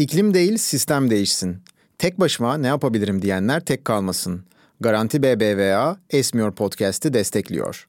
İklim değil sistem değişsin. Tek başıma ne yapabilirim diyenler tek kalmasın. Garanti BBVA Esmiyor Podcast'i destekliyor.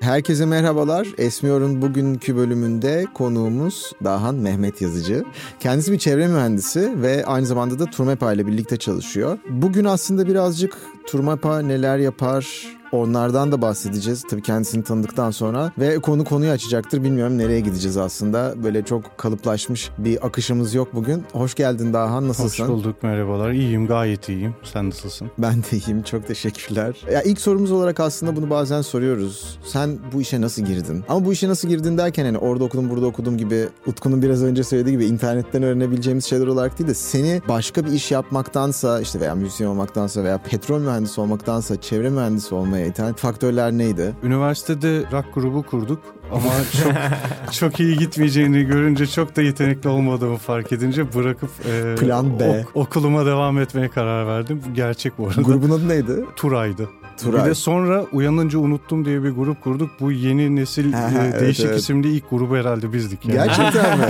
Herkese merhabalar. Esmiyor'un bugünkü bölümünde konuğumuz Dahan Mehmet Yazıcı. Kendisi bir çevre mühendisi ve aynı zamanda da Turmepa ile birlikte çalışıyor. Bugün aslında birazcık Turmepa neler yapar, Onlardan da bahsedeceğiz tabii kendisini tanıdıktan sonra ve konu konuyu açacaktır. Bilmiyorum nereye gideceğiz aslında. Böyle çok kalıplaşmış bir akışımız yok bugün. Hoş geldin Dahan nasılsın? Hoş bulduk merhabalar. İyiyim gayet iyiyim. Sen nasılsın? Ben de iyiyim çok teşekkürler. Ya ilk sorumuz olarak aslında bunu bazen soruyoruz. Sen bu işe nasıl girdin? Ama bu işe nasıl girdin derken hani orada okudum burada okudum gibi Utku'nun biraz önce söylediği gibi internetten öğrenebileceğimiz şeyler olarak değil de seni başka bir iş yapmaktansa işte veya müzisyen olmaktansa veya petrol mühendisi olmaktansa çevre mühendisi olmaya iten faktörler neydi? Üniversitede rock grubu kurduk ama çok çok iyi gitmeyeceğini görünce çok da yetenekli olmadığımı fark edince bırakıp e, plan B ok, okuluma devam etmeye karar verdim. Gerçek bu arada. Grubun adı neydi? Turay'dı. Turay. Bir de sonra uyanınca unuttum diye bir grup kurduk. Bu yeni nesil ha, e, evet, değişik evet. isimli ilk grubu herhalde bizdik. Yani. Gerçekten mi?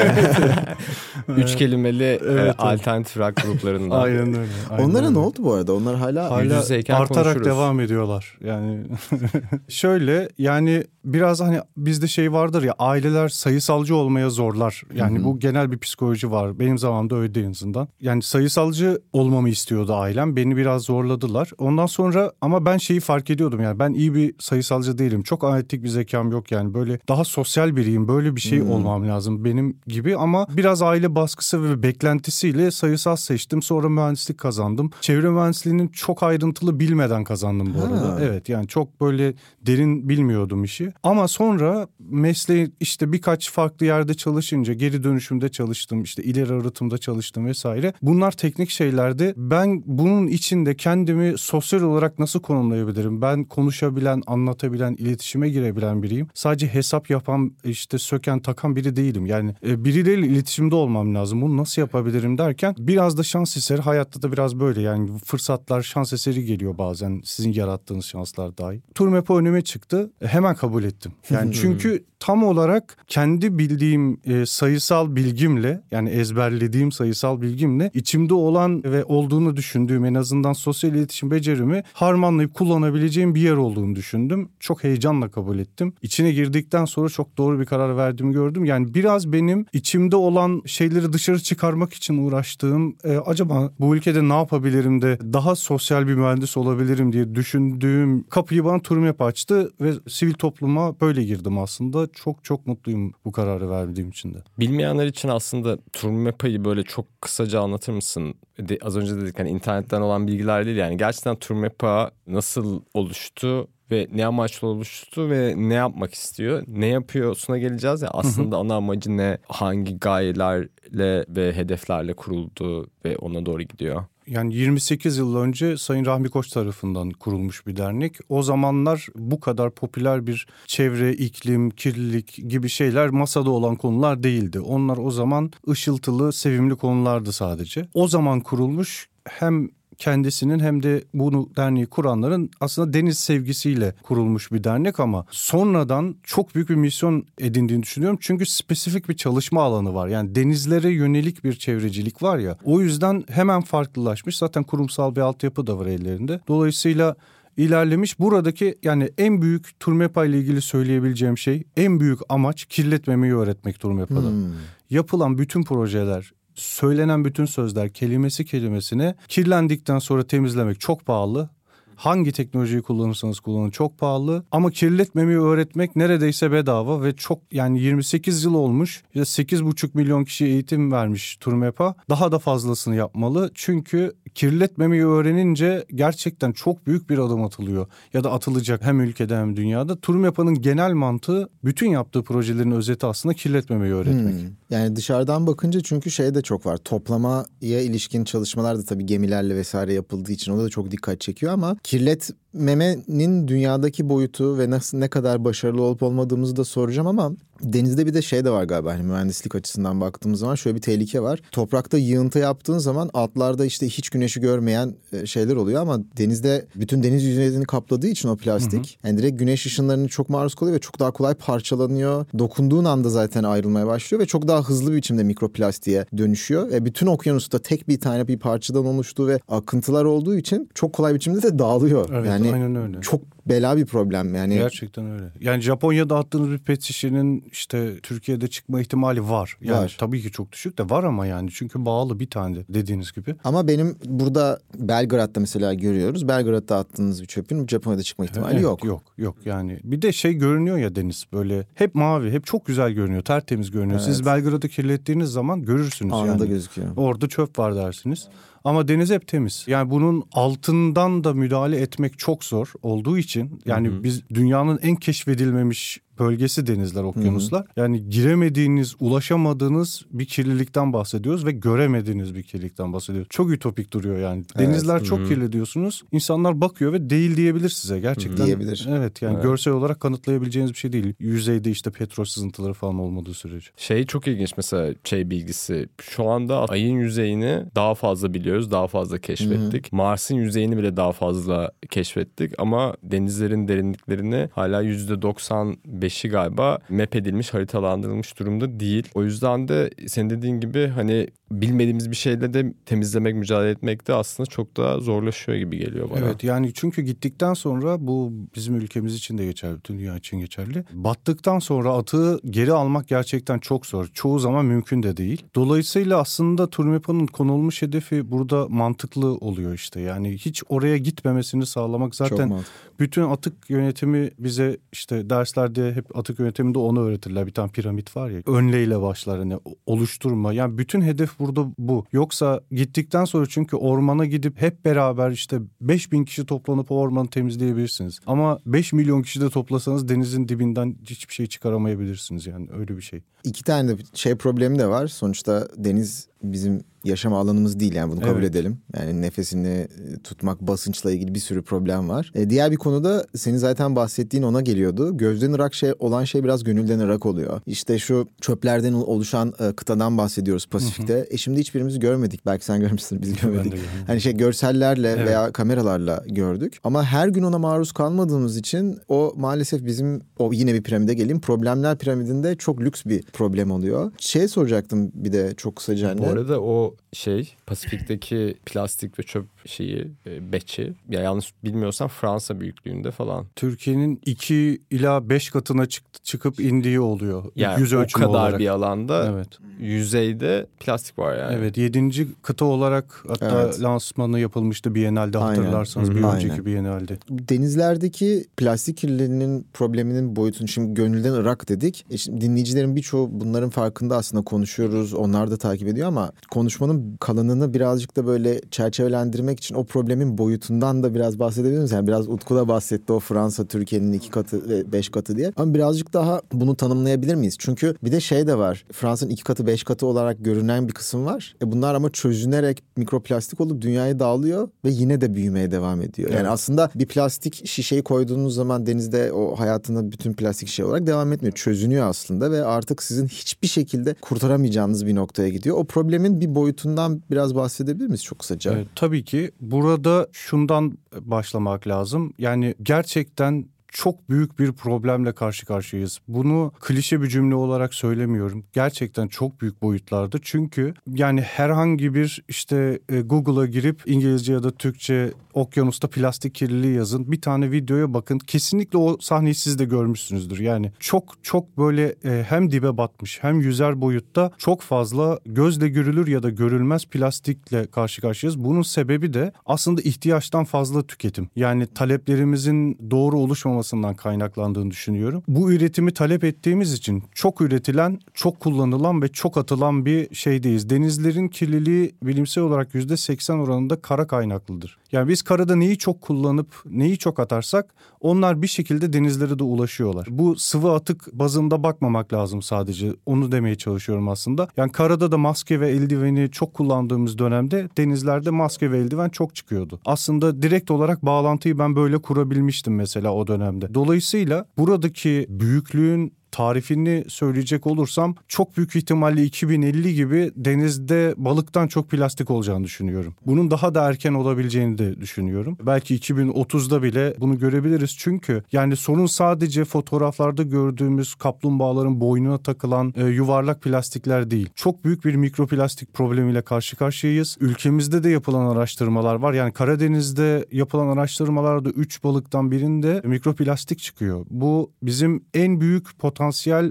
Üç kelimeli e, evet, e, alternatif rock gruplarından. aynen öyle. Aynen Onlara öyle. ne oldu bu arada? Onlar hala, hala artarak konuşuruz. devam ediyorlar. Yani şöyle yani biraz hani bizde şey vardır ya aileler sayısalcı olmaya zorlar. Yani Hı-hı. bu genel bir psikoloji var. Benim zamanımda öyle en azından. Yani sayısalcı olmamı istiyordu ailem. Beni biraz zorladılar. Ondan sonra ama ben şeyi fark ediyordum yani ben iyi bir sayısalcı değilim. Çok analitik bir zekam yok yani. Böyle daha sosyal biriyim. Böyle bir şey hmm. olmam lazım benim gibi ama biraz aile baskısı ve beklentisiyle sayısal seçtim. Sonra mühendislik kazandım. Çevre mühendisliğinin çok ayrıntılı bilmeden kazandım bu arada. Ha. Evet yani çok böyle derin bilmiyordum işi. Ama sonra mesleği işte birkaç farklı yerde çalışınca geri dönüşümde çalıştım. işte ileri arıtımda çalıştım vesaire. Bunlar teknik şeylerdi. Ben bunun içinde kendimi sosyal olarak nasıl konumlayabilirim. Ben konuşabilen, anlatabilen, iletişime girebilen biriyim. Sadece hesap yapan, işte söken, takan biri değilim. Yani e, birileriyle iletişimde olmam lazım. Bunu nasıl yapabilirim derken biraz da şans eseri. Hayatta da biraz böyle yani fırsatlar şans eseri geliyor bazen. Sizin yarattığınız şanslar dahi. Turmepo önüme çıktı. Hemen kabul ettim. Yani çünkü shoot tam olarak kendi bildiğim e, sayısal bilgimle yani ezberlediğim sayısal bilgimle içimde olan ve olduğunu düşündüğüm en azından sosyal iletişim becerimi harmanlayıp kullanabileceğim bir yer olduğunu düşündüm. Çok heyecanla kabul ettim. İçine girdikten sonra çok doğru bir karar verdiğimi gördüm. Yani biraz benim içimde olan şeyleri dışarı çıkarmak için uğraştığım e, acaba bu ülkede ne yapabilirim de daha sosyal bir mühendis olabilirim diye düşündüğüm kapıyı bana Turmep açtı ve sivil topluma böyle girdim aslında çok çok mutluyum bu kararı verdiğim için de. Bilmeyenler için aslında Turmepa'yı böyle çok kısaca anlatır mısın? De, az önce dedik hani internetten olan bilgiler değil yani gerçekten Turmepa nasıl oluştu ve ne amaçla oluştu ve ne yapmak istiyor? Ne yapıyorsuna geleceğiz ya aslında ana amacı ne? Hangi gayelerle ve hedeflerle kuruldu ve ona doğru gidiyor? Yani 28 yıl önce Sayın Rahmi Koç tarafından kurulmuş bir dernek. O zamanlar bu kadar popüler bir çevre, iklim, kirlilik gibi şeyler masada olan konular değildi. Onlar o zaman ışıltılı, sevimli konulardı sadece. O zaman kurulmuş hem kendisinin hem de bunu derneği kuranların aslında deniz sevgisiyle kurulmuş bir dernek ama sonradan çok büyük bir misyon edindiğini düşünüyorum. Çünkü spesifik bir çalışma alanı var. Yani denizlere yönelik bir çevrecilik var ya. O yüzden hemen farklılaşmış. Zaten kurumsal bir altyapı da var ellerinde. Dolayısıyla ilerlemiş. Buradaki yani en büyük Turmepa ile ilgili söyleyebileceğim şey en büyük amaç kirletmemeyi öğretmek Turmepa'da. Hmm. Yapılan bütün projeler söylenen bütün sözler kelimesi kelimesine kirlendikten sonra temizlemek çok pahalı. Hangi teknolojiyi kullanırsanız kullanın çok pahalı. Ama kirletmemeyi öğretmek neredeyse bedava ve çok yani 28 yıl olmuş. İşte 8,5 milyon kişi eğitim vermiş Turmepa. Daha da fazlasını yapmalı. Çünkü kirletmemeyi öğrenince gerçekten çok büyük bir adım atılıyor. Ya da atılacak hem ülkede hem dünyada. Turmepa'nın genel mantığı bütün yaptığı projelerin özeti aslında kirletmemeyi öğretmek. Hmm. Yani dışarıdan bakınca çünkü şey de çok var. Toplamaya ilişkin çalışmalar da tabii gemilerle vesaire yapıldığı için o da çok dikkat çekiyor ama kirletmemenin dünyadaki boyutu ve nasıl ne kadar başarılı olup olmadığımızı da soracağım ama Denizde bir de şey de var galiba hani mühendislik açısından baktığımız zaman şöyle bir tehlike var. Toprakta yığıntı yaptığın zaman altlarda işte hiç güneşi görmeyen e, şeyler oluyor ama denizde bütün deniz yüzeyini kapladığı için o plastik hı hı. yani direkt güneş ışınlarına çok maruz kalıyor ve çok daha kolay parçalanıyor. Dokunduğun anda zaten ayrılmaya başlıyor ve çok daha hızlı bir biçimde mikroplastiğe dönüşüyor. Ve bütün okyanusta tek bir tane bir parçadan oluştuğu ve akıntılar olduğu için çok kolay biçimde de dağılıyor. Evet, yani aynen öyle. Çok bela bir problem yani. Gerçekten öyle. Yani Japonya'da attığınız bir pet şişenin işte Türkiye'de çıkma ihtimali var. Yani var. tabii ki çok düşük de var ama yani çünkü bağlı bir tane dediğiniz gibi. Ama benim burada Belgrad'da mesela görüyoruz. Belgrad'da attığınız bir çöpün Japonya'da çıkma ihtimali evet, yok. Yok yok yani. Bir de şey görünüyor ya deniz böyle hep mavi hep çok güzel görünüyor tertemiz görünüyor. Evet. Siz Belgrad'ı kirlettiğiniz zaman görürsünüz Anında yani. gözüküyor. Orada çöp var dersiniz. Ama deniz hep temiz. Yani bunun altından da müdahale etmek çok zor olduğu için yani hı hı. biz dünyanın en keşfedilmemiş bölgesi denizler, okyanuslar. Hı hı. Yani giremediğiniz, ulaşamadığınız bir kirlilikten bahsediyoruz ve göremediğiniz bir kirlilikten bahsediyoruz. Çok ütopik duruyor yani. Denizler evet. çok hı hı. kirli diyorsunuz. İnsanlar bakıyor ve değil diyebilir size gerçekten. Diyebilir. Evet yani evet. görsel olarak kanıtlayabileceğiniz bir şey değil. Yüzeyde işte petrol sızıntıları falan olmadığı sürece. Şey çok ilginç mesela şey bilgisi. Şu anda ayın yüzeyini daha fazla biliyoruz, daha fazla keşfettik. Mars'ın yüzeyini bile daha fazla keşfettik ama denizlerin derinliklerini hala %95 5'i galiba map edilmiş, haritalandırılmış durumda değil. O yüzden de senin dediğin gibi hani bilmediğimiz bir şeyle de temizlemek, mücadele etmek de aslında çok daha zorlaşıyor gibi geliyor bana. Evet yani çünkü gittikten sonra bu bizim ülkemiz için de geçerli, bütün dünya için geçerli. Battıktan sonra atığı geri almak gerçekten çok zor. Çoğu zaman mümkün de değil. Dolayısıyla aslında Turmepa'nın konulmuş hedefi burada mantıklı oluyor işte. Yani hiç oraya gitmemesini sağlamak zaten bütün atık yönetimi bize işte derslerde hep atık yönetiminde onu öğretirler. Bir tane piramit var ya önleyle başlar hani oluşturma. Yani bütün hedef burada bu. Yoksa gittikten sonra çünkü ormana gidip hep beraber işte 5000 kişi toplanıp ormanı temizleyebilirsiniz. Ama 5 milyon kişi de toplasanız denizin dibinden hiçbir şey çıkaramayabilirsiniz yani öyle bir şey. İki tane de şey problemi de var. Sonuçta deniz bizim yaşam alanımız değil yani bunu kabul evet. edelim. Yani nefesini e, tutmak basınçla ilgili bir sürü problem var. E, diğer bir konuda senin zaten bahsettiğin ona geliyordu. Gözden ırak şey olan şey biraz gönülden ırak oluyor. İşte şu çöplerden oluşan e, kıtadan bahsediyoruz Pasifik'te. Hı hı. E şimdi hiçbirimiz görmedik. Belki sen görmüşsün biz görmedik. hani şey görsellerle evet. veya kameralarla gördük. Ama her gün ona maruz kalmadığımız için o maalesef bizim o yine bir piramide geleyim. Problemler piramidinde çok lüks bir problem oluyor. Şey soracaktım bir de çok kısaca. Hani. Bu arada o şey Pasifik'teki plastik ve çöp şeyi e, beçi ya yanlış bilmiyorsam Fransa büyüklüğünde falan. Türkiye'nin 2 ila 5 katına çık, çıkıp indiği oluyor. Yani Yüz o kadar olarak. bir alanda evet. yüzeyde plastik var yani. Evet 7. kıta olarak hatta evet. lansmanı yapılmıştı Biennale'de hatırlarsanız Aynen. bir önceki Aynen. Biennale'de. Denizlerdeki plastik kirliliğinin probleminin boyutunu şimdi gönülden Irak dedik. E şimdi dinleyicilerin birçoğu bunların farkında aslında konuşuyoruz. Onlar da takip ediyor ama konuşmanın kalanını birazcık da böyle çerçevelendirmek için o problemin boyutundan da biraz bahsedebilir miyiz? Yani biraz Utku da bahsetti o Fransa Türkiye'nin iki katı ve beş katı diye. Ama birazcık daha bunu tanımlayabilir miyiz? Çünkü bir de şey de var. Fransa'nın iki katı beş katı olarak görünen bir kısım var. E bunlar ama çözünerek mikroplastik olup dünyaya dağılıyor ve yine de büyümeye devam ediyor. Evet. Yani aslında bir plastik şişeyi koyduğunuz zaman denizde o hayatında bütün plastik şişe olarak devam etmiyor. Çözünüyor aslında ve artık sizin hiçbir şekilde kurtaramayacağınız bir noktaya gidiyor. O problemin bir boyutundan biraz bahsedebilir miyiz çok kısaca? Evet, tabii ki. Burada şundan başlamak lazım. Yani gerçekten çok büyük bir problemle karşı karşıyayız. Bunu klişe bir cümle olarak söylemiyorum. Gerçekten çok büyük boyutlarda. Çünkü yani herhangi bir işte e, Google'a girip İngilizce ya da Türkçe okyanusta plastik kirliliği yazın. Bir tane videoya bakın. Kesinlikle o sahneyi siz de görmüşsünüzdür. Yani çok çok böyle e, hem dibe batmış hem yüzer boyutta çok fazla gözle görülür ya da görülmez plastikle karşı karşıyayız. Bunun sebebi de aslında ihtiyaçtan fazla tüketim. Yani taleplerimizin doğru oluşmamasından kaynaklandığını düşünüyorum. Bu üretimi talep ettiğimiz için çok üretilen, çok kullanılan ve çok atılan bir şeydeyiz. Denizlerin kirliliği bilimsel olarak %80 oranında kara kaynaklıdır. Yani biz karada neyi çok kullanıp neyi çok atarsak onlar bir şekilde denizlere de ulaşıyorlar. Bu sıvı atık bazında bakmamak lazım sadece. Onu demeye çalışıyorum aslında. Yani karada da maske ve eldiveni çok kullandığımız dönemde denizlerde maske ve eldiven çok çıkıyordu. Aslında direkt olarak bağlantıyı ben böyle kurabilmiştim mesela o dönemde. Dolayısıyla buradaki büyüklüğün tarifini söyleyecek olursam çok büyük ihtimalle 2050 gibi denizde balıktan çok plastik olacağını düşünüyorum. Bunun daha da erken olabileceğini de düşünüyorum. Belki 2030'da bile bunu görebiliriz çünkü yani sorun sadece fotoğraflarda gördüğümüz kaplumbağaların boynuna takılan e, yuvarlak plastikler değil. Çok büyük bir mikroplastik problemiyle karşı karşıyayız. Ülkemizde de yapılan araştırmalar var. Yani Karadeniz'de yapılan araştırmalarda 3 balıktan birinde mikroplastik çıkıyor. Bu bizim en büyük potansiyel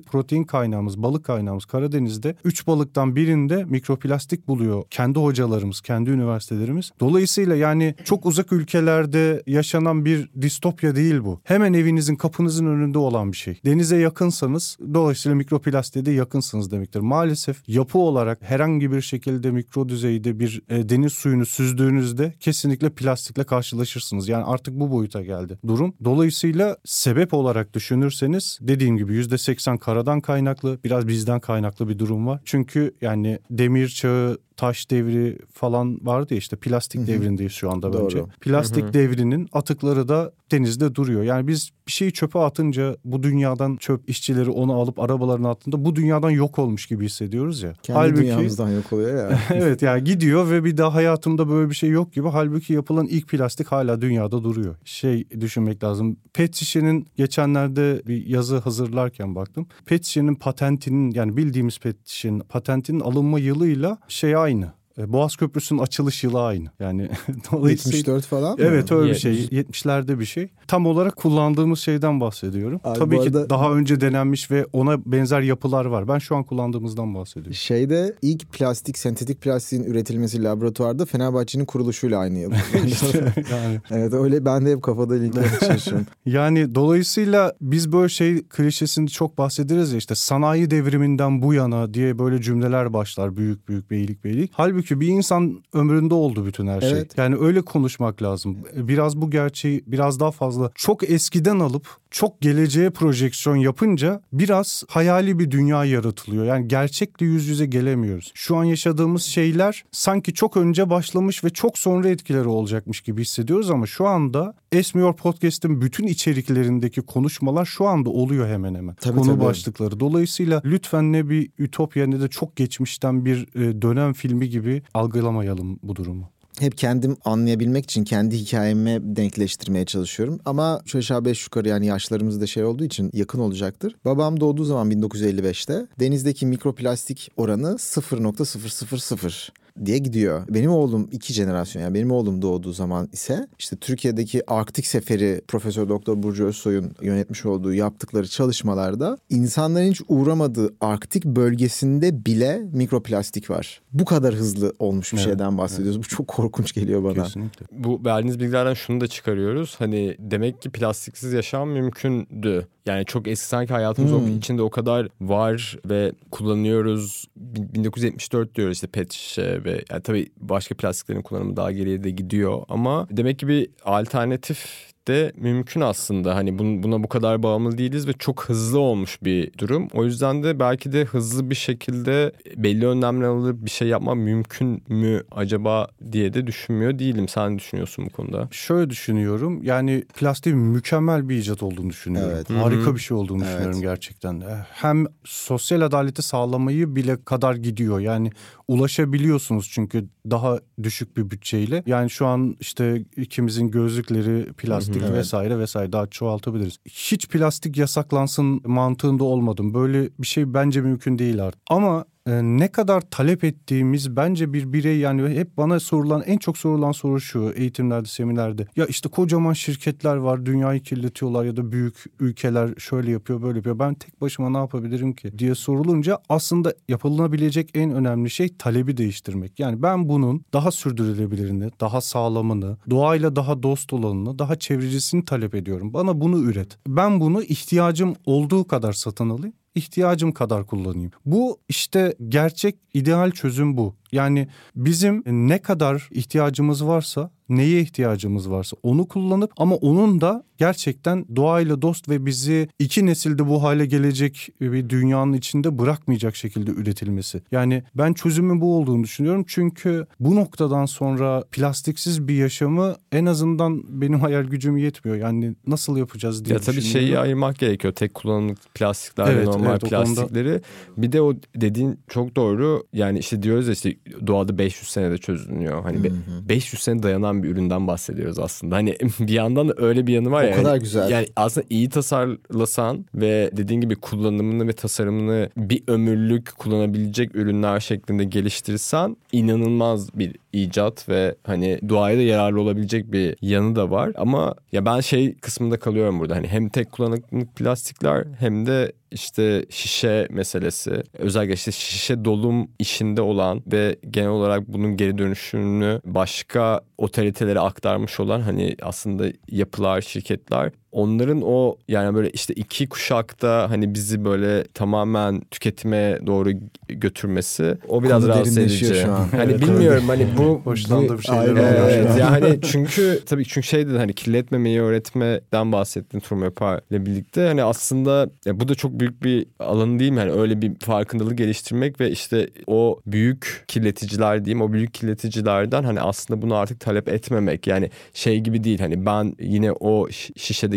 protein kaynağımız, balık kaynağımız Karadeniz'de 3 balıktan birinde mikroplastik buluyor. Kendi hocalarımız, kendi üniversitelerimiz. Dolayısıyla yani çok uzak ülkelerde yaşanan bir distopya değil bu. Hemen evinizin kapınızın önünde olan bir şey. Denize yakınsanız dolayısıyla mikroplastiğe de yakınsınız demektir. Maalesef yapı olarak herhangi bir şekilde mikro düzeyde bir e, deniz suyunu süzdüğünüzde kesinlikle plastikle karşılaşırsınız. Yani artık bu boyuta geldi durum. Dolayısıyla sebep olarak düşünürseniz dediğim gibi %80 karadan kaynaklı biraz bizden kaynaklı bir durum var. Çünkü yani demir çağı taş devri falan vardı ya işte plastik Hı-hı. devrindeyiz şu anda bence. Doğru. Plastik Hı-hı. devrinin atıkları da denizde duruyor. Yani biz bir şeyi çöpe atınca bu dünyadan çöp işçileri onu alıp arabalarına attığında bu dünyadan yok olmuş gibi hissediyoruz ya. Kendi Halbuki, dünyamızdan yok oluyor ya. evet yani gidiyor ve bir daha hayatımda böyle bir şey yok gibi. Halbuki yapılan ilk plastik hala dünyada duruyor. Şey düşünmek lazım. Pet şişenin geçenlerde bir yazı hazırlarken baktım. Pet şişenin patentinin yani bildiğimiz pet şişenin patentinin alınma yılıyla şey aynı. E, Boğaz Köprüsü'nün açılış yılı aynı. Yani dolayısıyla 74 falan mı? Evet öyle 70. bir şey. 70'lerde bir şey. Tam olarak kullandığımız şeyden bahsediyorum. Abi Tabii arada... ki daha önce denenmiş ve ona benzer yapılar var. Ben şu an kullandığımızdan bahsediyorum. Şeyde ilk plastik, sentetik plastiğin üretilmesi laboratuvarda Fenerbahçe'nin kuruluşuyla aynı yıl. yani. Evet öyle ben de hep kafada linkler çalışıyorum. yani dolayısıyla biz böyle şey klişesinde çok bahsederiz ya işte sanayi devriminden bu yana diye böyle cümleler başlar büyük büyük beylik beylik. Halbuki çünkü bir insan ömründe oldu bütün her şey. Evet. Yani öyle konuşmak lazım. Biraz bu gerçeği biraz daha fazla çok eskiden alıp çok geleceğe projeksiyon yapınca biraz hayali bir dünya yaratılıyor. Yani gerçekle yüz yüze gelemiyoruz. Şu an yaşadığımız şeyler sanki çok önce başlamış ve çok sonra etkileri olacakmış gibi hissediyoruz ama şu anda Esmiyor Podcast'in bütün içeriklerindeki konuşmalar şu anda oluyor hemen hemen. Tabii, Konu tabii. başlıkları. Dolayısıyla lütfen ne bir ütopya ne de çok geçmişten bir e, dönem filmi gibi algılamayalım bu durumu hep kendim anlayabilmek için kendi hikayeme denkleştirmeye çalışıyorum. Ama şu aşağı beş yukarı yani yaşlarımız da şey olduğu için yakın olacaktır. Babam doğduğu zaman 1955'te denizdeki mikroplastik oranı 0.000 diye gidiyor. Benim oğlum iki jenerasyon yani benim oğlum doğduğu zaman ise işte Türkiye'deki Arktik Seferi Profesör Doktor Burcu Özsoy'un yönetmiş olduğu yaptıkları çalışmalarda insanların hiç uğramadığı Arktik bölgesinde bile mikroplastik var. Bu kadar hızlı olmuş bir evet, şeyden bahsediyoruz. Evet. Bu çok korkunç geliyor bana. Kesinlikle. Bu verdiğiniz bilgilerden şunu da çıkarıyoruz. Hani demek ki plastiksiz yaşam mümkündü. Yani çok eski sanki hayatımız hmm. içinde o kadar var ve kullanıyoruz. 1974 diyoruz işte pet şişe ve yani tabii başka plastiklerin kullanımı daha geriye de gidiyor ama demek ki bir alternatif de mümkün aslında. Hani buna bu kadar bağımlı değiliz ve çok hızlı olmuş bir durum. O yüzden de belki de hızlı bir şekilde belli önlemler alıp bir şey yapma mümkün mü acaba diye de düşünmüyor değilim. Sen düşünüyorsun bu konuda? Şöyle düşünüyorum. Yani plastik mükemmel bir icat olduğunu düşünüyorum. Evet. Harika Hı-hı. bir şey olduğunu evet. düşünüyorum gerçekten. Hem sosyal adaleti sağlamayı bile kadar gidiyor. Yani ulaşabiliyorsunuz çünkü daha düşük bir bütçeyle. Yani şu an işte ikimizin gözlükleri plastik evet. vesaire vesaire daha çoğaltabiliriz. Hiç plastik yasaklansın mantığında olmadım. Böyle bir şey bence mümkün değil artık. Ama ne kadar talep ettiğimiz bence bir birey yani hep bana sorulan en çok sorulan soru şu eğitimlerde seminerde ya işte kocaman şirketler var dünyayı kirletiyorlar ya da büyük ülkeler şöyle yapıyor böyle yapıyor ben tek başıma ne yapabilirim ki diye sorulunca aslında yapılabilecek en önemli şey talebi değiştirmek. Yani ben bunun daha sürdürülebilirini, daha sağlamını, doğayla daha dost olanını, daha çevrecisini talep ediyorum. Bana bunu üret. Ben bunu ihtiyacım olduğu kadar satın alayım ihtiyacım kadar kullanayım. Bu işte gerçek ideal çözüm bu. Yani bizim ne kadar ihtiyacımız varsa neye ihtiyacımız varsa onu kullanıp ama onun da gerçekten doğayla dost ve bizi iki nesilde bu hale gelecek bir dünyanın içinde bırakmayacak şekilde üretilmesi. Yani ben çözümün bu olduğunu düşünüyorum. Çünkü bu noktadan sonra plastiksiz bir yaşamı en azından benim hayal gücüm yetmiyor. Yani nasıl yapacağız diye Ya tabii şeyi ayırmak gerekiyor. Tek kullanımlık plastikler evet, normal evet, plastikleri. Konuda... Bir de o dediğin çok doğru. Yani işte diyoruz ya işte doğada 500 senede çözülüyor. Hani hı hı. 500 sene dayanan bir üründen bahsediyoruz aslında. Hani bir yandan da öyle bir yanı var o ya. O kadar yani, güzel. Yani aslında iyi tasarlasan ve dediğin gibi kullanımını ve tasarımını bir ömürlük kullanabilecek ürünler şeklinde geliştirirsen inanılmaz bir icat ve hani doğaya da yararlı olabilecek bir yanı da var. Ama ya ben şey kısmında kalıyorum burada. Hani hem tek kullanımlık plastikler hem de işte şişe meselesi özellikle işte şişe dolum işinde olan ve genel olarak bunun geri dönüşümünü başka otoritelere aktarmış olan hani aslında yapılar, şirketler onların o yani böyle işte iki kuşakta hani bizi böyle tamamen tüketime doğru götürmesi o biraz Konu rahatsız edici. Şu an. Hani evet, bilmiyorum hani bu hoşlandı bir şeyler oluyor. Evet, yani hani çünkü tabii çünkü şey dedi hani kirletmemeyi öğretmeden bahsettin Turmepa ile birlikte hani aslında ya bu da çok büyük bir alan değil mi? Hani öyle bir farkındalığı geliştirmek ve işte o büyük kirleticiler diyeyim o büyük kirleticilerden hani aslında bunu artık talep etmemek. Yani şey gibi değil hani ben yine o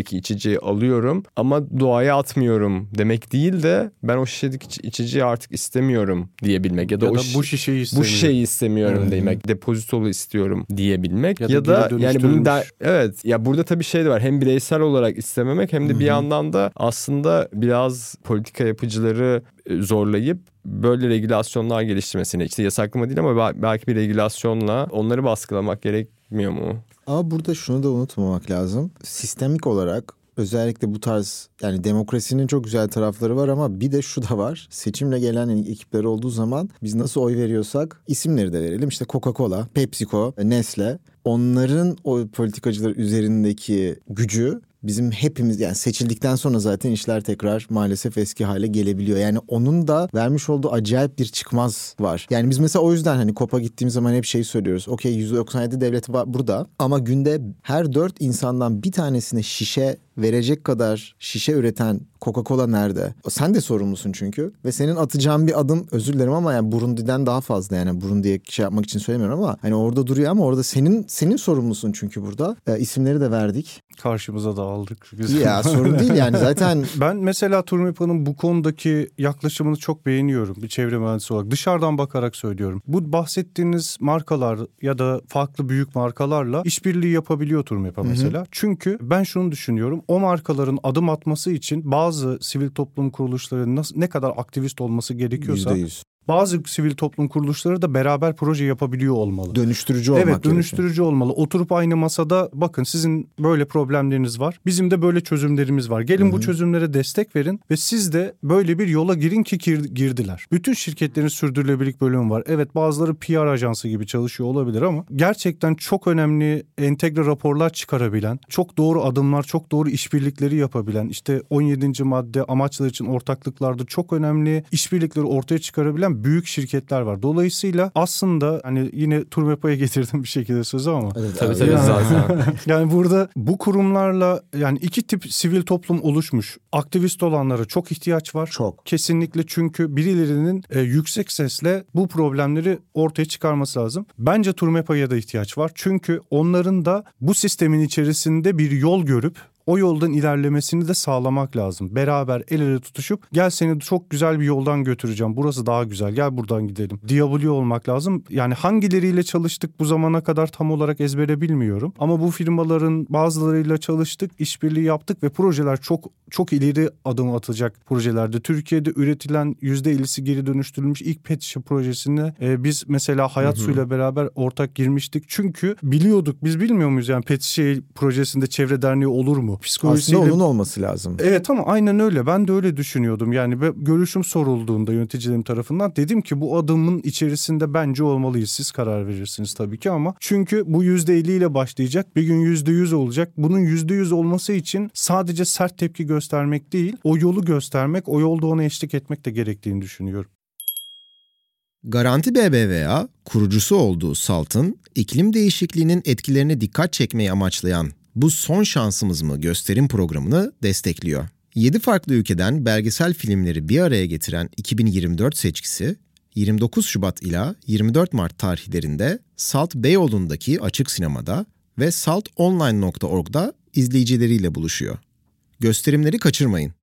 şişedeki içeceği alıyorum ama doğaya atmıyorum demek değil de ben o şişedeki içeceği artık istemiyorum diyebilmek ya da, ya o da bu şişeyi istemiyorum. Bu şişeyi istemiyorum hmm. demek. Depozitolu istiyorum diyebilmek ya, ya da, da yani bunu da evet ya burada tabii şey de var. Hem bireysel olarak istememek hem de bir yandan da aslında biraz politika yapıcıları e, zorlayıp böyle regülasyonlar geliştirmesine işte yasaklama değil ama belki bir regülasyonla onları baskılamak gerekmiyor mu? Ama burada şunu da unutmamak lazım. Sistemik olarak özellikle bu tarz yani demokrasinin çok güzel tarafları var ama bir de şu da var. Seçimle gelen ekipler olduğu zaman biz nasıl oy veriyorsak isimleri de verelim. İşte Coca-Cola, PepsiCo, Nestle onların o politikacılar üzerindeki gücü bizim hepimiz yani seçildikten sonra zaten işler tekrar maalesef eski hale gelebiliyor. Yani onun da vermiş olduğu acayip bir çıkmaz var. Yani biz mesela o yüzden hani COP'a gittiğimiz zaman hep şey söylüyoruz. Okey %97 devleti var burada ama günde her dört insandan bir tanesine şişe verecek kadar şişe üreten Coca-Cola nerede? Sen de sorumlusun çünkü. Ve senin atacağın bir adım özür dilerim ama yani Burundi'den daha fazla yani Burundi'ye şey yapmak için söylemiyorum ama hani orada duruyor ama orada senin senin sorumlusun çünkü burada. E, isimleri de verdik. Karşımıza da aldık. Güzel. Ya sorun değil yani zaten. ben mesela Turmipa'nın bu konudaki yaklaşımını çok beğeniyorum bir çevre mühendisi olarak. Dışarıdan bakarak söylüyorum. Bu bahsettiğiniz markalar ya da farklı büyük markalarla işbirliği yapabiliyor Turmipa mesela. Hı hı. Çünkü ben şunu düşünüyorum. O markaların adım atması için bazı sivil toplum kuruluşlarının ne kadar aktivist olması gerekiyorsa %100 bazı sivil toplum kuruluşları da beraber proje yapabiliyor olmalı. Dönüştürücü olmak Evet dönüştürücü gerekiyor. olmalı. Oturup aynı masada bakın sizin böyle problemleriniz var. Bizim de böyle çözümlerimiz var. Gelin Hı-hı. bu çözümlere destek verin ve siz de böyle bir yola girin ki girdiler. Bütün şirketlerin sürdürülebilirlik bölümü var. Evet bazıları PR ajansı gibi çalışıyor olabilir ama gerçekten çok önemli entegre raporlar çıkarabilen, çok doğru adımlar, çok doğru işbirlikleri yapabilen, işte 17. madde amaçlar için ortaklıklarda çok önemli işbirlikleri ortaya çıkarabilen büyük şirketler var. Dolayısıyla aslında hani yine Turmepa'ya getirdim bir şekilde sözü ama. Evet, tabii tabii yani, zaten. yani burada bu kurumlarla yani iki tip sivil toplum oluşmuş. Aktivist olanlara çok ihtiyaç var. Çok. Kesinlikle çünkü birilerinin e, yüksek sesle bu problemleri ortaya çıkarması lazım. Bence Turmepa'ya da ihtiyaç var. Çünkü onların da bu sistemin içerisinde bir yol görüp o yoldan ilerlemesini de sağlamak lazım. Beraber el ele tutuşup gel seni çok güzel bir yoldan götüreceğim. Burası daha güzel. Gel buradan gidelim. Diyaboli olmak lazım. Yani hangileriyle çalıştık bu zamana kadar tam olarak ezbere bilmiyorum. Ama bu firmaların bazılarıyla çalıştık, işbirliği yaptık ve projeler çok çok ileri adım atacak projelerde. Türkiye'de üretilen %50'si geri dönüştürülmüş ilk pet şişe projesine e, biz mesela Hayat Su ile beraber ortak girmiştik. Çünkü biliyorduk biz bilmiyor muyuz yani pet şişe projesinde çevre derneği olur mu? Psikolojisiyle... Aslında onun olması lazım. Evet ama aynen öyle. Ben de öyle düşünüyordum. Yani görüşüm sorulduğunda yöneticilerim tarafından dedim ki bu adımın içerisinde bence olmalıyız. Siz karar verirsiniz tabii ki ama çünkü bu yüzde 50 ile başlayacak. Bir gün yüzde 100 olacak. Bunun yüzde 100 olması için sadece sert tepki göstermek değil, o yolu göstermek, o yolda ona eşlik etmek de gerektiğini düşünüyorum. Garanti BBVA, kurucusu olduğu SALT'ın iklim değişikliğinin etkilerine dikkat çekmeyi amaçlayan bu son şansımız mı gösterim programını destekliyor. 7 farklı ülkeden belgesel filmleri bir araya getiren 2024 seçkisi 29 Şubat ila 24 Mart tarihlerinde Salt Beyoğlu'ndaki açık sinemada ve saltonline.org'da izleyicileriyle buluşuyor. Gösterimleri kaçırmayın.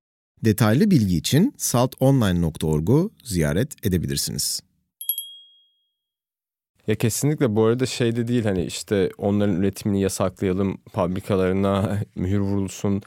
Detaylı bilgi için saltonline.org'u ziyaret edebilirsiniz. Ya kesinlikle bu arada şey de değil hani işte onların üretimini yasaklayalım, fabrikalarına mühür vurulsun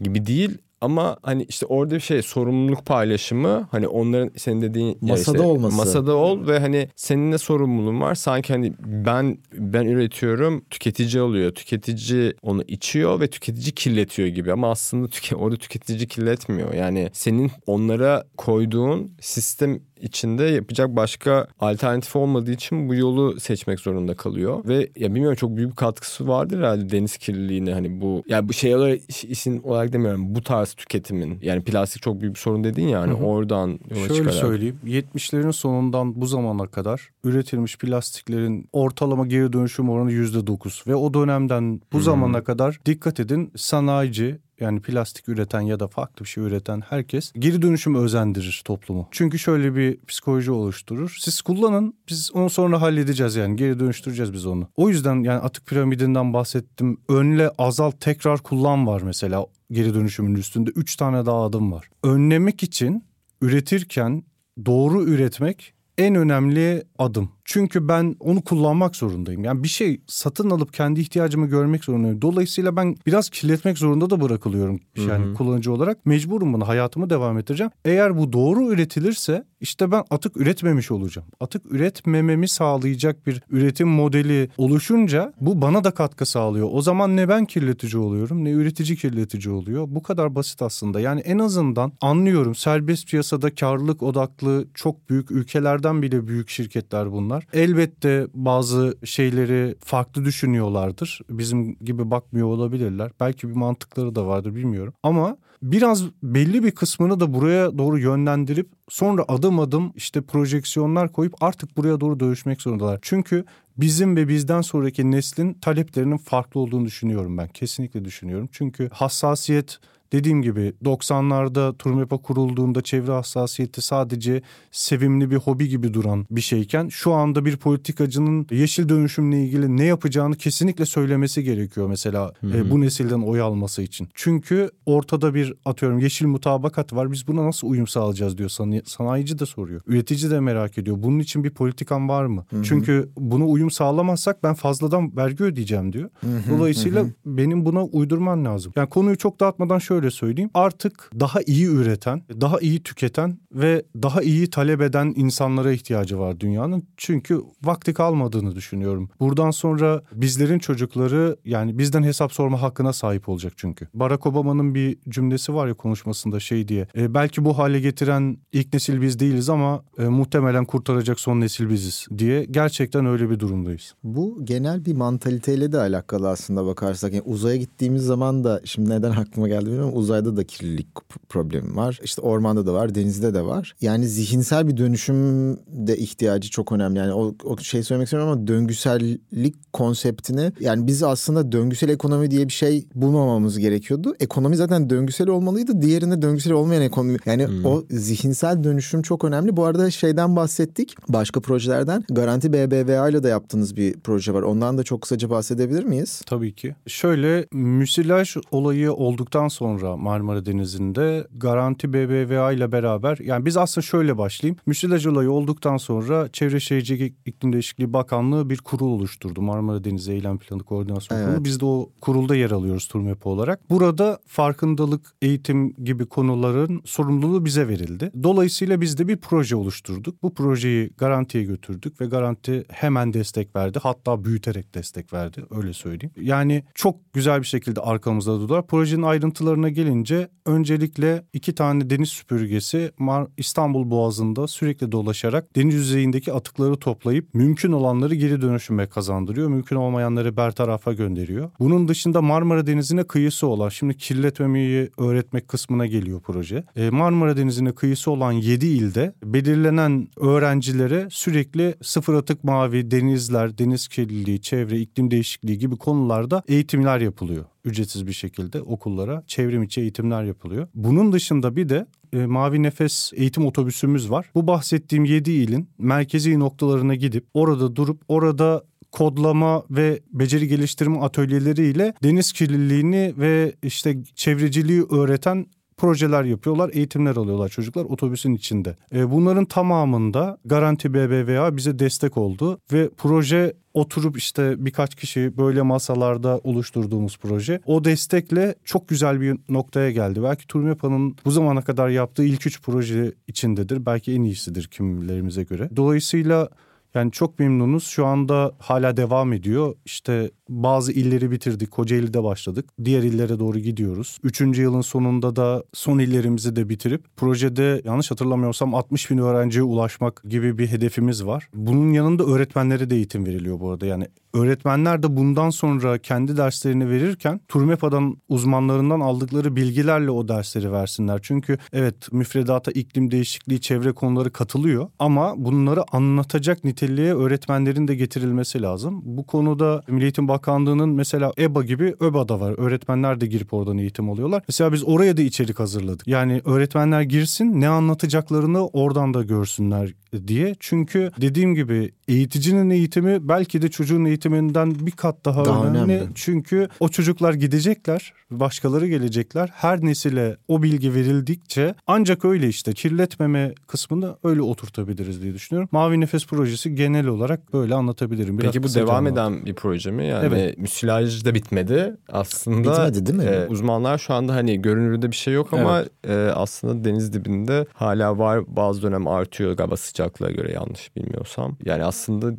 gibi değil. Ama hani işte orada bir şey sorumluluk paylaşımı hani onların senin dediğin masada işte, olması. Masada ol ve hani senin ne sorumluluğun var? Sanki hani ben ben üretiyorum, tüketici oluyor. Tüketici onu içiyor ve tüketici kirletiyor gibi ama aslında tüke, orada tüketici kirletmiyor. Yani senin onlara koyduğun sistem içinde yapacak başka alternatif olmadığı için bu yolu seçmek zorunda kalıyor. Ve ya bilmiyorum çok büyük bir katkısı vardır herhalde deniz kirliliğine hani bu ya bu şey olarak isim olarak demiyorum bu tarz tüketimin yani plastik çok büyük bir sorun dedin ya hani oradan yola Şöyle çıkarak. söyleyeyim 70'lerin sonundan bu zamana kadar üretilmiş plastiklerin ortalama geri dönüşüm oranı %9 ve o dönemden bu zamana kadar dikkat edin sanayici yani plastik üreten ya da farklı bir şey üreten herkes geri dönüşümü özendirir toplumu. Çünkü şöyle bir psikoloji oluşturur. Siz kullanın biz onu sonra halledeceğiz yani geri dönüştüreceğiz biz onu. O yüzden yani atık piramidinden bahsettim. Önle azalt tekrar kullan var mesela geri dönüşümün üstünde. Üç tane daha adım var. Önlemek için üretirken doğru üretmek en önemli adım. Çünkü ben onu kullanmak zorundayım. Yani bir şey satın alıp kendi ihtiyacımı görmek zorundayım. Dolayısıyla ben biraz kirletmek zorunda da bırakılıyorum. Yani Hı-hı. kullanıcı olarak mecburum bunu hayatımı devam ettireceğim. Eğer bu doğru üretilirse işte ben atık üretmemiş olacağım. Atık üretmememi sağlayacak bir üretim modeli oluşunca bu bana da katkı sağlıyor. O zaman ne ben kirletici oluyorum ne üretici kirletici oluyor. Bu kadar basit aslında. Yani en azından anlıyorum serbest piyasada karlılık odaklı çok büyük ülkelerden bile büyük şirketler bunlar insanlar. Elbette bazı şeyleri farklı düşünüyorlardır. Bizim gibi bakmıyor olabilirler. Belki bir mantıkları da vardır bilmiyorum. Ama biraz belli bir kısmını da buraya doğru yönlendirip sonra adım adım işte projeksiyonlar koyup artık buraya doğru dönüşmek zorundalar. Çünkü bizim ve bizden sonraki neslin taleplerinin farklı olduğunu düşünüyorum ben. Kesinlikle düşünüyorum. Çünkü hassasiyet Dediğim gibi 90'larda Turmepa kurulduğunda çevre hassasiyeti sadece sevimli bir hobi gibi duran bir şeyken şu anda bir politikacının yeşil dönüşümle ilgili ne yapacağını kesinlikle söylemesi gerekiyor mesela e, bu nesilden oy alması için. Çünkü ortada bir atıyorum yeşil mutabakat var biz buna nasıl uyum sağlayacağız diyor sanayici de soruyor. Üretici de merak ediyor. Bunun için bir politikan var mı? Hı-hı. Çünkü buna uyum sağlamazsak ben fazladan vergi ödeyeceğim diyor. Hı-hı. Dolayısıyla Hı-hı. benim buna uydurman lazım. Yani konuyu çok dağıtmadan şöyle söyleyeyim. Artık daha iyi üreten, daha iyi tüketen ve daha iyi talep eden insanlara ihtiyacı var dünyanın. Çünkü vakti kalmadığını düşünüyorum. Buradan sonra bizlerin çocukları yani bizden hesap sorma hakkına sahip olacak çünkü. Barack Obama'nın bir cümlesi var ya konuşmasında şey diye. E, belki bu hale getiren ilk nesil biz değiliz ama e, muhtemelen kurtaracak son nesil biziz diye. Gerçekten öyle bir durumdayız. Bu genel bir mantaliteyle de alakalı aslında bakarsak. Yani uzaya gittiğimiz zaman da şimdi neden aklıma geldi bilmiyorum uzayda da kirlilik problemi var. İşte ormanda da var, denizde de var. Yani zihinsel bir dönüşüm de ihtiyacı çok önemli. Yani o, o şey söylemek istiyorum ama döngüsellik konseptini yani biz aslında döngüsel ekonomi diye bir şey bulmamamız gerekiyordu. Ekonomi zaten döngüsel olmalıydı. Diğerinde döngüsel olmayan ekonomi. Yani hmm. o zihinsel dönüşüm çok önemli. Bu arada şeyden bahsettik. Başka projelerden. Garanti BBVA ile de yaptığınız bir proje var. Ondan da çok kısaca bahsedebilir miyiz? Tabii ki. Şöyle müsilaj olayı olduktan sonra sonra Marmara Denizi'nde Garanti BBVA ile beraber yani biz aslında şöyle başlayayım. Müsilaj olayı olduktan sonra Çevre Şehircilik İklim Değişikliği Bakanlığı bir kurul oluşturdu. Marmara Denizi Eylem Planı Koordinasyon evet. Kurulu. Biz de o kurulda yer alıyoruz Turmepo olarak. Burada farkındalık, eğitim gibi konuların sorumluluğu bize verildi. Dolayısıyla biz de bir proje oluşturduk. Bu projeyi Garanti'ye götürdük ve Garanti hemen destek verdi. Hatta büyüterek destek verdi öyle söyleyeyim. Yani çok güzel bir şekilde arkamızda durdular. Projenin ayrıntılarına gelince öncelikle iki tane deniz süpürgesi İstanbul Boğazı'nda sürekli dolaşarak deniz yüzeyindeki atıkları toplayıp mümkün olanları geri dönüşüme kazandırıyor. Mümkün olmayanları bertarafa gönderiyor. Bunun dışında Marmara Denizi'ne kıyısı olan şimdi kirletmemeyi öğretmek kısmına geliyor proje. E, Marmara Denizi'ne kıyısı olan 7 ilde belirlenen öğrencilere sürekli sıfır atık mavi, denizler, deniz kirliliği, çevre, iklim değişikliği gibi konularda eğitimler yapılıyor ücretsiz bir şekilde okullara çevrim içi eğitimler yapılıyor. Bunun dışında bir de e, Mavi Nefes eğitim otobüsümüz var. Bu bahsettiğim 7 ilin merkezi noktalarına gidip orada durup orada kodlama ve beceri geliştirme atölyeleriyle deniz kirliliğini ve işte çevreciliği öğreten projeler yapıyorlar, eğitimler alıyorlar çocuklar otobüsün içinde. E, bunların tamamında Garanti BBVA bize destek oldu ve proje oturup işte birkaç kişi böyle masalarda oluşturduğumuz proje o destekle çok güzel bir noktaya geldi. Belki Turmepa'nın bu zamana kadar yaptığı ilk üç proje içindedir. Belki en iyisidir kimlerimize göre. Dolayısıyla yani çok memnunuz. Şu anda hala devam ediyor. İşte bazı illeri bitirdik. Kocaeli'de başladık. Diğer illere doğru gidiyoruz. Üçüncü yılın sonunda da son illerimizi de bitirip projede yanlış hatırlamıyorsam 60 bin öğrenciye ulaşmak gibi bir hedefimiz var. Bunun yanında öğretmenlere de eğitim veriliyor bu arada. Yani öğretmenler de bundan sonra kendi derslerini verirken Turmepa'dan uzmanlarından aldıkları bilgilerle o dersleri versinler. Çünkü evet müfredata iklim değişikliği, çevre konuları katılıyor ama bunları anlatacak niteliğe öğretmenlerin de getirilmesi lazım. Bu konuda Milli Eğitim Bakanlığı'nın mesela EBA gibi ÖBA'da var. Öğretmenler de girip oradan eğitim alıyorlar. Mesela biz oraya da içerik hazırladık. Yani öğretmenler girsin ne anlatacaklarını oradan da görsünler diye. Çünkü dediğim gibi eğiticinin eğitimi belki de çocuğun eğitiminden bir kat daha, daha önemli. önemli. Çünkü o çocuklar gidecekler, başkaları gelecekler. Her nesile o bilgi verildikçe ancak öyle işte kirletmeme kısmını öyle oturtabiliriz diye düşünüyorum. Mavi Nefes projesi genel olarak böyle anlatabilirim. Biraz Peki bu devam eden bir proje mi? Yani evet. müsilaj da bitmedi aslında. Bitmedi değil mi? E, uzmanlar şu anda hani görünürde bir şey yok ama evet. e, aslında deniz dibinde hala var. Bazı dönem artıyor galiba sıcaklığa göre yanlış bilmiyorsam. Yani aslında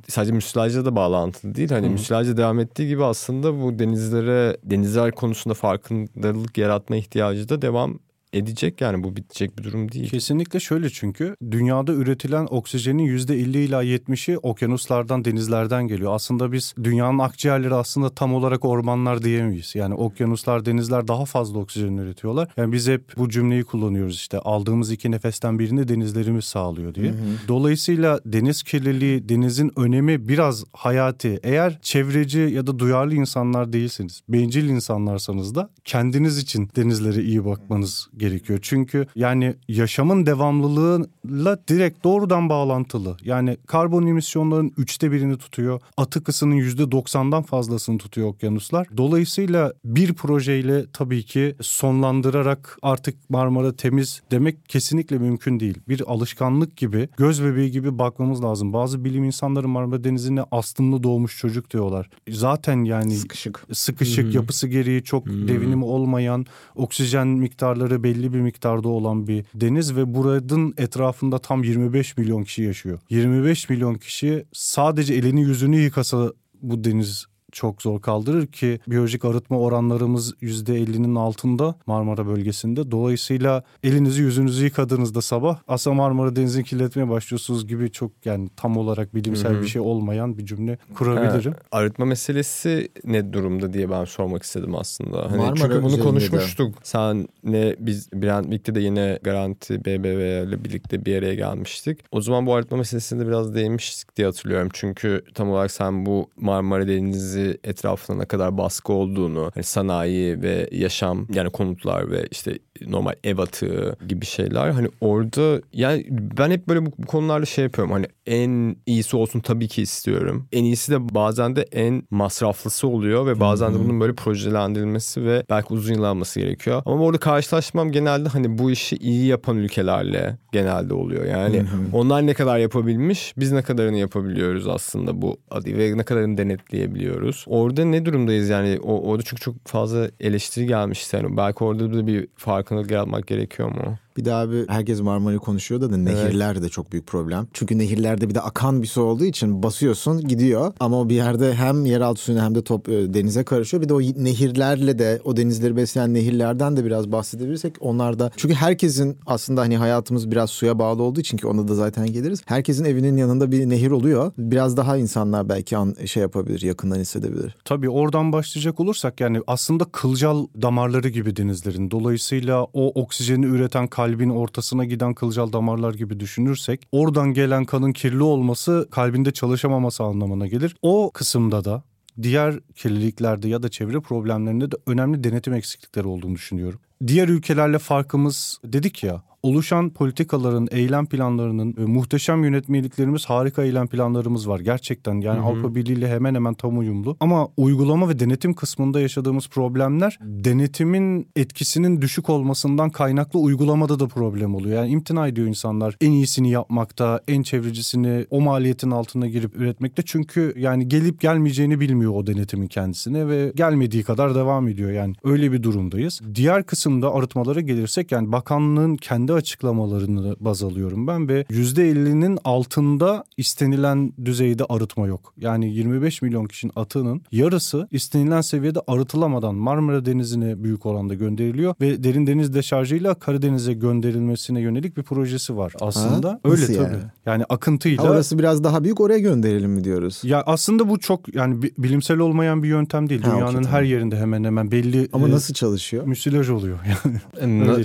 sadece müsilajla da bağlantılı değil. Hani müsilajla devam ettiği gibi aslında bu denizlere denizler konusunda farkındalık yaratma ihtiyacı da devam edecek yani bu bitecek bir durum değil. Kesinlikle şöyle çünkü dünyada üretilen oksijenin %50 ila %70'i okyanuslardan denizlerden geliyor. Aslında biz dünyanın akciğerleri aslında tam olarak ormanlar diyemeyiz. Yani okyanuslar denizler daha fazla oksijen üretiyorlar. Yani biz hep bu cümleyi kullanıyoruz işte aldığımız iki nefesten birini denizlerimiz sağlıyor diye. Hı hı. Dolayısıyla deniz kirliliği denizin önemi biraz hayati. Eğer çevreci ya da duyarlı insanlar değilseniz bencil insanlarsanız da kendiniz için denizlere iyi bakmanız gerekiyor. Çünkü yani yaşamın devamlılığıyla direkt doğrudan bağlantılı. Yani karbon emisyonların üçte birini tutuyor. Atık ısının yüzde doksandan fazlasını tutuyor okyanuslar. Dolayısıyla bir projeyle tabii ki sonlandırarak artık Marmara temiz demek kesinlikle mümkün değil. Bir alışkanlık gibi, göz bebeği gibi bakmamız lazım. Bazı bilim insanları Marmara Denizi'ne astımlı doğmuş çocuk diyorlar. Zaten yani sıkışık, sıkışık hmm. yapısı gereği çok hmm. devinimi olmayan, oksijen miktarları belli bir miktarda olan bir deniz ve buranın etrafında tam 25 milyon kişi yaşıyor. 25 milyon kişi sadece elini yüzünü yıkasa bu deniz çok zor kaldırır ki biyolojik arıtma oranlarımız %50'nin altında Marmara bölgesinde. Dolayısıyla elinizi yüzünüzü yıkadığınızda sabah Asa Marmara denizini kirletmeye başlıyorsunuz gibi çok yani tam olarak bilimsel Hı-hı. bir şey olmayan bir cümle kurabilirim. Ha, arıtma meselesi ne durumda diye ben sormak istedim aslında. Hani Marmara çünkü bunu konuşmuştuk. De. Sen ne biz Brandvik'te de yine Garanti BBV ile birlikte bir araya gelmiştik. O zaman bu arıtma meselesinde biraz değinmiştik diye hatırlıyorum. Çünkü tam olarak sen bu Marmara Denizi etrafına ne kadar baskı olduğunu, hani sanayi ve yaşam yani konutlar ve işte normal ev atığı gibi şeyler. Hani orada yani ben hep böyle bu, bu konularda şey yapıyorum. Hani en iyisi olsun tabii ki istiyorum. En iyisi de bazen de en masraflısı oluyor ve bazen de bunun böyle projelendirilmesi ve belki uzun yıl alması gerekiyor. Ama orada karşılaşmam genelde hani bu işi iyi yapan ülkelerle genelde oluyor. Yani onlar ne kadar yapabilmiş, biz ne kadarını yapabiliyoruz aslında bu adı ve ne kadarını denetleyebiliyoruz. Orada ne durumdayız yani? O, orada çünkü çok fazla eleştiri gelmiş. Yani belki orada da bir fark farkındalık yaratmak gerekiyor mu? Bir daha abi herkes Marmara'yı konuşuyor da, da nehirler evet. de çok büyük problem. Çünkü nehirlerde bir de akan bir su olduğu için basıyorsun gidiyor. Ama o bir yerde hem yeraltı suyuna hem de top e, denize karışıyor. Bir de o nehirlerle de o denizleri besleyen nehirlerden de biraz bahsedebilirsek onlar da çünkü herkesin aslında hani hayatımız biraz suya bağlı olduğu için ki ona da zaten geliriz. Herkesin evinin yanında bir nehir oluyor. Biraz daha insanlar belki an, şey yapabilir, yakından hissedebilir. Tabii oradan başlayacak olursak yani aslında kılcal damarları gibi denizlerin. Dolayısıyla o oksijeni üreten kalbin ortasına giden kılcal damarlar gibi düşünürsek oradan gelen kanın kirli olması kalbinde çalışamaması anlamına gelir. O kısımda da diğer kirliliklerde ya da çevre problemlerinde de önemli denetim eksiklikleri olduğunu düşünüyorum. Diğer ülkelerle farkımız dedik ya oluşan politikaların, eylem planlarının e, muhteşem yönetmeliklerimiz, harika eylem planlarımız var. Gerçekten yani hı hı. Avrupa Birliği ile hemen hemen tam uyumlu. Ama uygulama ve denetim kısmında yaşadığımız problemler denetimin etkisinin düşük olmasından kaynaklı uygulamada da problem oluyor. Yani imtina ediyor insanlar en iyisini yapmakta, en çevrecisini o maliyetin altına girip üretmekte. Çünkü yani gelip gelmeyeceğini bilmiyor o denetimin kendisine ve gelmediği kadar devam ediyor. Yani öyle bir durumdayız. Diğer kısımda arıtmalara gelirsek yani bakanlığın kendi açıklamalarını baz alıyorum ben ve %50'nin altında istenilen düzeyde arıtma yok. Yani 25 milyon kişinin atığının yarısı istenilen seviyede arıtılamadan Marmara Denizi'ne büyük oranda gönderiliyor ve derin deniz deşarjıyla Karadeniz'e gönderilmesine yönelik bir projesi var aslında. Ha, Öyle tabii. Yani, yani akıntıyla. Ha, orası biraz daha büyük oraya gönderelim mi diyoruz? Ya aslında bu çok yani bilimsel olmayan bir yöntem değil. Ha, Dünyanın okay, her yerinde hemen hemen belli. Ama e, nasıl çalışıyor? Müsilaj oluyor yani.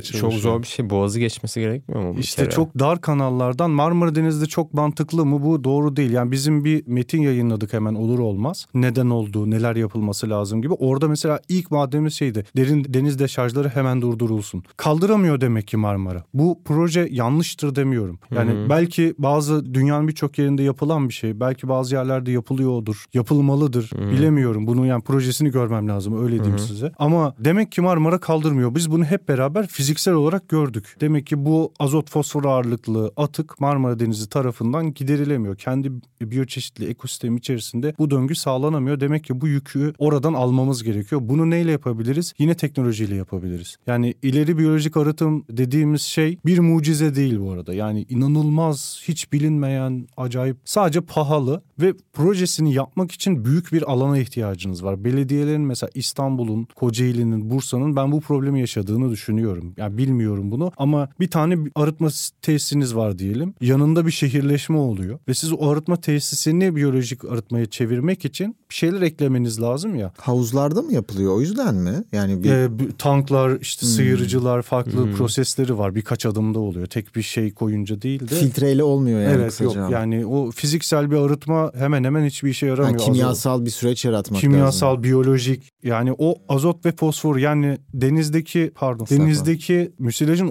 çok zor bir şey. Boğazı geç geçmesi gerekmiyor mu? İşte kere? çok dar kanallardan Marmara Denizi'de çok mantıklı mı bu doğru değil. Yani bizim bir metin yayınladık hemen olur olmaz. Neden olduğu, neler yapılması lazım gibi. Orada mesela ilk maddemiz şeydi. Derin deniz deşarjları hemen durdurulsun. Kaldıramıyor demek ki Marmara. Bu proje yanlıştır demiyorum. Yani Hı-hı. belki bazı dünyanın birçok yerinde yapılan bir şey. Belki bazı yerlerde yapılıyordur. Yapılmalıdır. Hı-hı. Bilemiyorum. Bunu yani projesini görmem lazım. Öyle diyeyim Hı-hı. size. Ama demek ki Marmara kaldırmıyor. Biz bunu hep beraber fiziksel olarak gördük. Demek ki bu azot fosfor ağırlıklı atık Marmara Denizi tarafından giderilemiyor. Kendi biyoçeşitli ekosistem içerisinde bu döngü sağlanamıyor. Demek ki bu yükü oradan almamız gerekiyor. Bunu neyle yapabiliriz? Yine teknolojiyle yapabiliriz. Yani ileri biyolojik arıtım dediğimiz şey bir mucize değil bu arada. Yani inanılmaz, hiç bilinmeyen, acayip, sadece pahalı ve projesini yapmak için büyük bir alana ihtiyacınız var. Belediyelerin mesela İstanbul'un, Kocaeli'nin, Bursa'nın ben bu problemi yaşadığını düşünüyorum. Yani bilmiyorum bunu ama bir tane arıtma tesisiniz var diyelim. Yanında bir şehirleşme oluyor ve siz o arıtma tesisini biyolojik arıtmaya çevirmek için bir şeyler eklemeniz lazım ya. Havuzlarda mı yapılıyor o yüzden mi? Yani bir... Ee, tanklar işte hmm. sıyırıcılar farklı hmm. prosesleri var. Birkaç adımda oluyor. Tek bir şey koyunca değil de. Filtreyle olmuyor yani evet, kısaca. Yok yani o fiziksel bir arıtma hemen hemen hiçbir işe yaramıyor. Ha, kimyasal azot. bir süreç yaratmak kimyasal, lazım. biyolojik yani o azot ve fosfor yani denizdeki pardon denizdeki müsilajın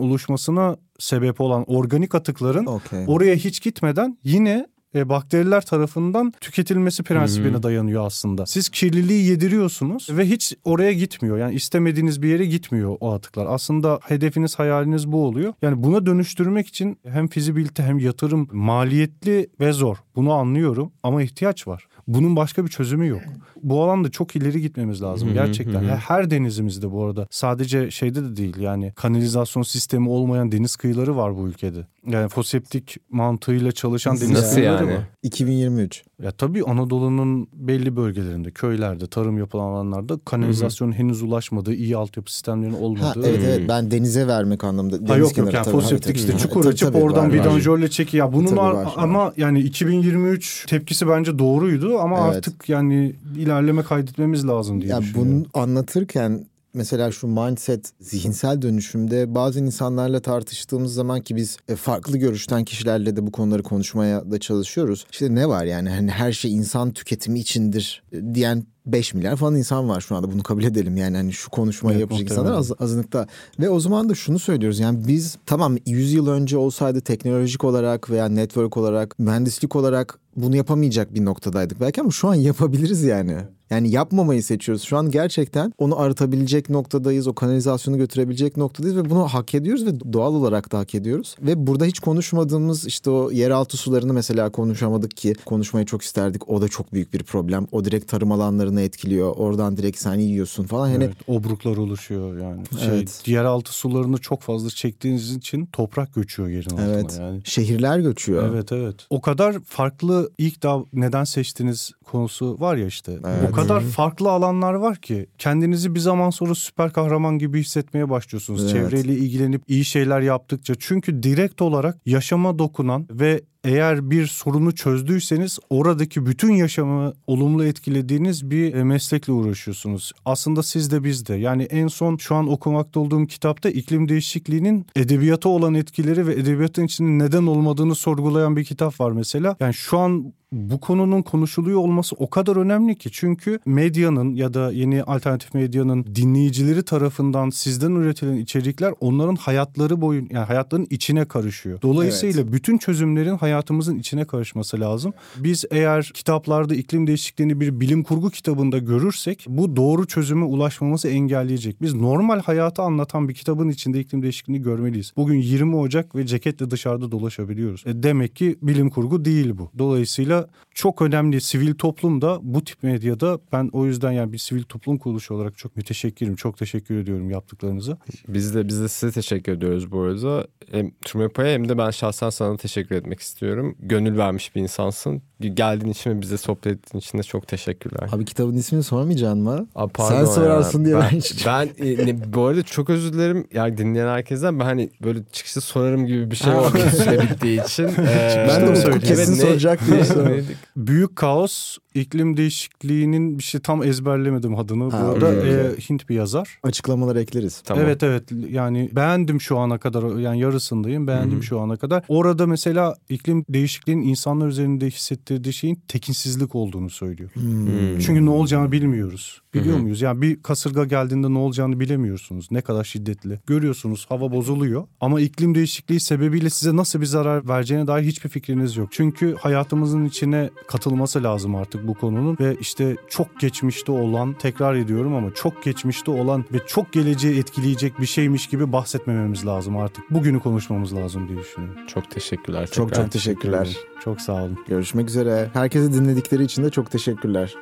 oluşmasına sebep olan organik atıkların okay. oraya hiç gitmeden yine e, bakteriler tarafından tüketilmesi prensibine Hı-hı. dayanıyor aslında. Siz kirliliği yediriyorsunuz ve hiç oraya gitmiyor. Yani istemediğiniz bir yere gitmiyor o atıklar. Aslında hedefiniz, hayaliniz bu oluyor. Yani buna dönüştürmek için hem fizibilite hem yatırım maliyetli ve zor. Bunu anlıyorum ama ihtiyaç var. Bunun başka bir çözümü yok. Bu alanda çok ileri gitmemiz lazım gerçekten. Her denizimizde bu arada. Sadece şeyde de değil yani kanalizasyon sistemi olmayan deniz kıyıları var bu ülkede. Yani foseptik mantığıyla çalışan deniz Nasıl kıyıları yani? var. 2023. Ya tabii Anadolu'nun belli bölgelerinde, köylerde, tarım yapılan alanlarda kanalizasyonun henüz ulaşmadığı, iyi altyapı sistemlerinin olmadığı. Ha, evet evet ben denize vermek anlamında. Deniz ha, yok yok yani foseptik işte çukur açıp oradan tabii, bidonjörle çekiyor. Ya bunun var, var, ama yani 2023 tepkisi bence doğruydu ama evet. artık yani ilerleme kaydetmemiz lazım diye ya düşünüyorum. Bunu anlatırken mesela şu mindset zihinsel dönüşümde bazı insanlarla tartıştığımız zaman ki biz e, farklı görüşten kişilerle de bu konuları konuşmaya da çalışıyoruz. İşte ne var yani? Hani her şey insan tüketimi içindir e, diyen 5 milyar falan insan var şu anda. Bunu kabul edelim yani. Hani şu konuşmayı evet, yapacak insanlar az, azınlıkta. Ve o zaman da şunu söylüyoruz. Yani biz tamam 100 yıl önce olsaydı teknolojik olarak veya network olarak mühendislik olarak bunu yapamayacak bir noktadaydık belki ama şu an yapabiliriz yani. Yani yapmamayı seçiyoruz. Şu an gerçekten onu arıtabilecek noktadayız. O kanalizasyonu götürebilecek noktadayız ve bunu hak ediyoruz ve doğal olarak da hak ediyoruz. Ve burada hiç konuşmadığımız işte o yeraltı sularını mesela konuşamadık ki konuşmayı çok isterdik. O da çok büyük bir problem. O direkt tarım alanlarını etkiliyor. Oradan direkt sen yiyorsun falan. Yani evet, obruklar oluşuyor yani. Şey, evet. Yeraltı sularını çok fazla çektiğiniz için toprak göçüyor yerin altına evet. yani. Şehirler göçüyor. Evet evet. O kadar farklı ilk daha neden seçtiğiniz konusu var ya işte. Evet. O kadar farklı alanlar var ki kendinizi bir zaman sonra süper kahraman gibi hissetmeye başlıyorsunuz. Evet. Çevreyle ilgilenip iyi şeyler yaptıkça. Çünkü direkt olarak yaşama dokunan ve eğer bir sorunu çözdüyseniz oradaki bütün yaşamı olumlu etkilediğiniz bir e, meslekle uğraşıyorsunuz. Aslında siz de biz de. Yani en son şu an okumakta olduğum kitapta iklim değişikliğinin edebiyata olan etkileri ve edebiyatın içinde neden olmadığını sorgulayan bir kitap var mesela. Yani şu an bu konunun konuşuluyor olması o kadar önemli ki çünkü medyanın ya da yeni alternatif medyanın dinleyicileri tarafından sizden üretilen içerikler onların hayatları boyun yani hayatların içine karışıyor. Dolayısıyla evet. bütün çözümlerin hayatımızın içine karışması lazım. Biz eğer kitaplarda iklim değişikliğini bir bilim kurgu kitabında görürsek bu doğru çözüme ulaşmamızı engelleyecek. Biz normal hayatı anlatan bir kitabın içinde iklim değişikliğini görmeliyiz. Bugün 20 Ocak ve ceketle dışarıda dolaşabiliyoruz. E demek ki bilim kurgu değil bu. Dolayısıyla çok önemli sivil toplum da bu tip medyada ben o yüzden yani bir sivil toplum kuruluşu olarak çok müteşekkirim. Çok teşekkür ediyorum yaptıklarınıza. Biz de biz de size teşekkür ediyoruz bu arada. Hem Turmepa'ya hem de ben şahsen sana teşekkür etmek istiyorum. Gönül vermiş bir insansın. Geldiğin için ve bize sohbet ettiğin için de çok teşekkürler. Abi kitabın ismini sormayacaksın mı? Abi Sen sorarsın ya. diye ben, ben, ben e, bu arada çok özür dilerim. Yani dinleyen herkesten ben hani böyle çıkışta sorarım gibi bir şey oldu süre bittiği için. Ee, ben de Utku kesin soracak diye Büyük Kaos iklim değişikliğinin bir şey tam ezberlemedim adını. Ha, Bu arada e, Hint bir yazar. Açıklamalar ekleriz. Tamam. Evet evet yani beğendim şu ana kadar yani yarısındayım beğendim Hı-hı. şu ana kadar. Orada mesela iklim değişikliğinin insanlar üzerinde hissettirdiği şeyin tekinsizlik olduğunu söylüyor. Hı-hı. Çünkü ne olacağını bilmiyoruz. Biliyor Hı-hı. muyuz? Yani bir kasırga geldiğinde ne olacağını bilemiyorsunuz. Ne kadar şiddetli. Görüyorsunuz hava bozuluyor ama iklim değişikliği sebebiyle size nasıl bir zarar vereceğine dair hiçbir fikriniz yok. Çünkü hayatımızın içine katılması lazım artık bu konunun ve işte çok geçmişte olan tekrar ediyorum ama çok geçmişte olan ve çok geleceği etkileyecek bir şeymiş gibi bahsetmememiz lazım artık. Bugünü konuşmamız lazım diye düşünüyorum. Çok teşekkürler. Çok çok, çok teşekkürler. Çok sağ olun. Görüşmek üzere. Herkese dinledikleri için de çok teşekkürler.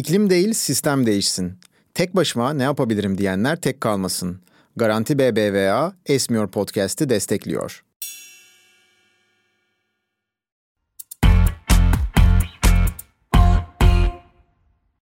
İklim değil sistem değişsin. Tek başıma ne yapabilirim diyenler tek kalmasın. Garanti BBVA Esmiyor Podcast'i destekliyor.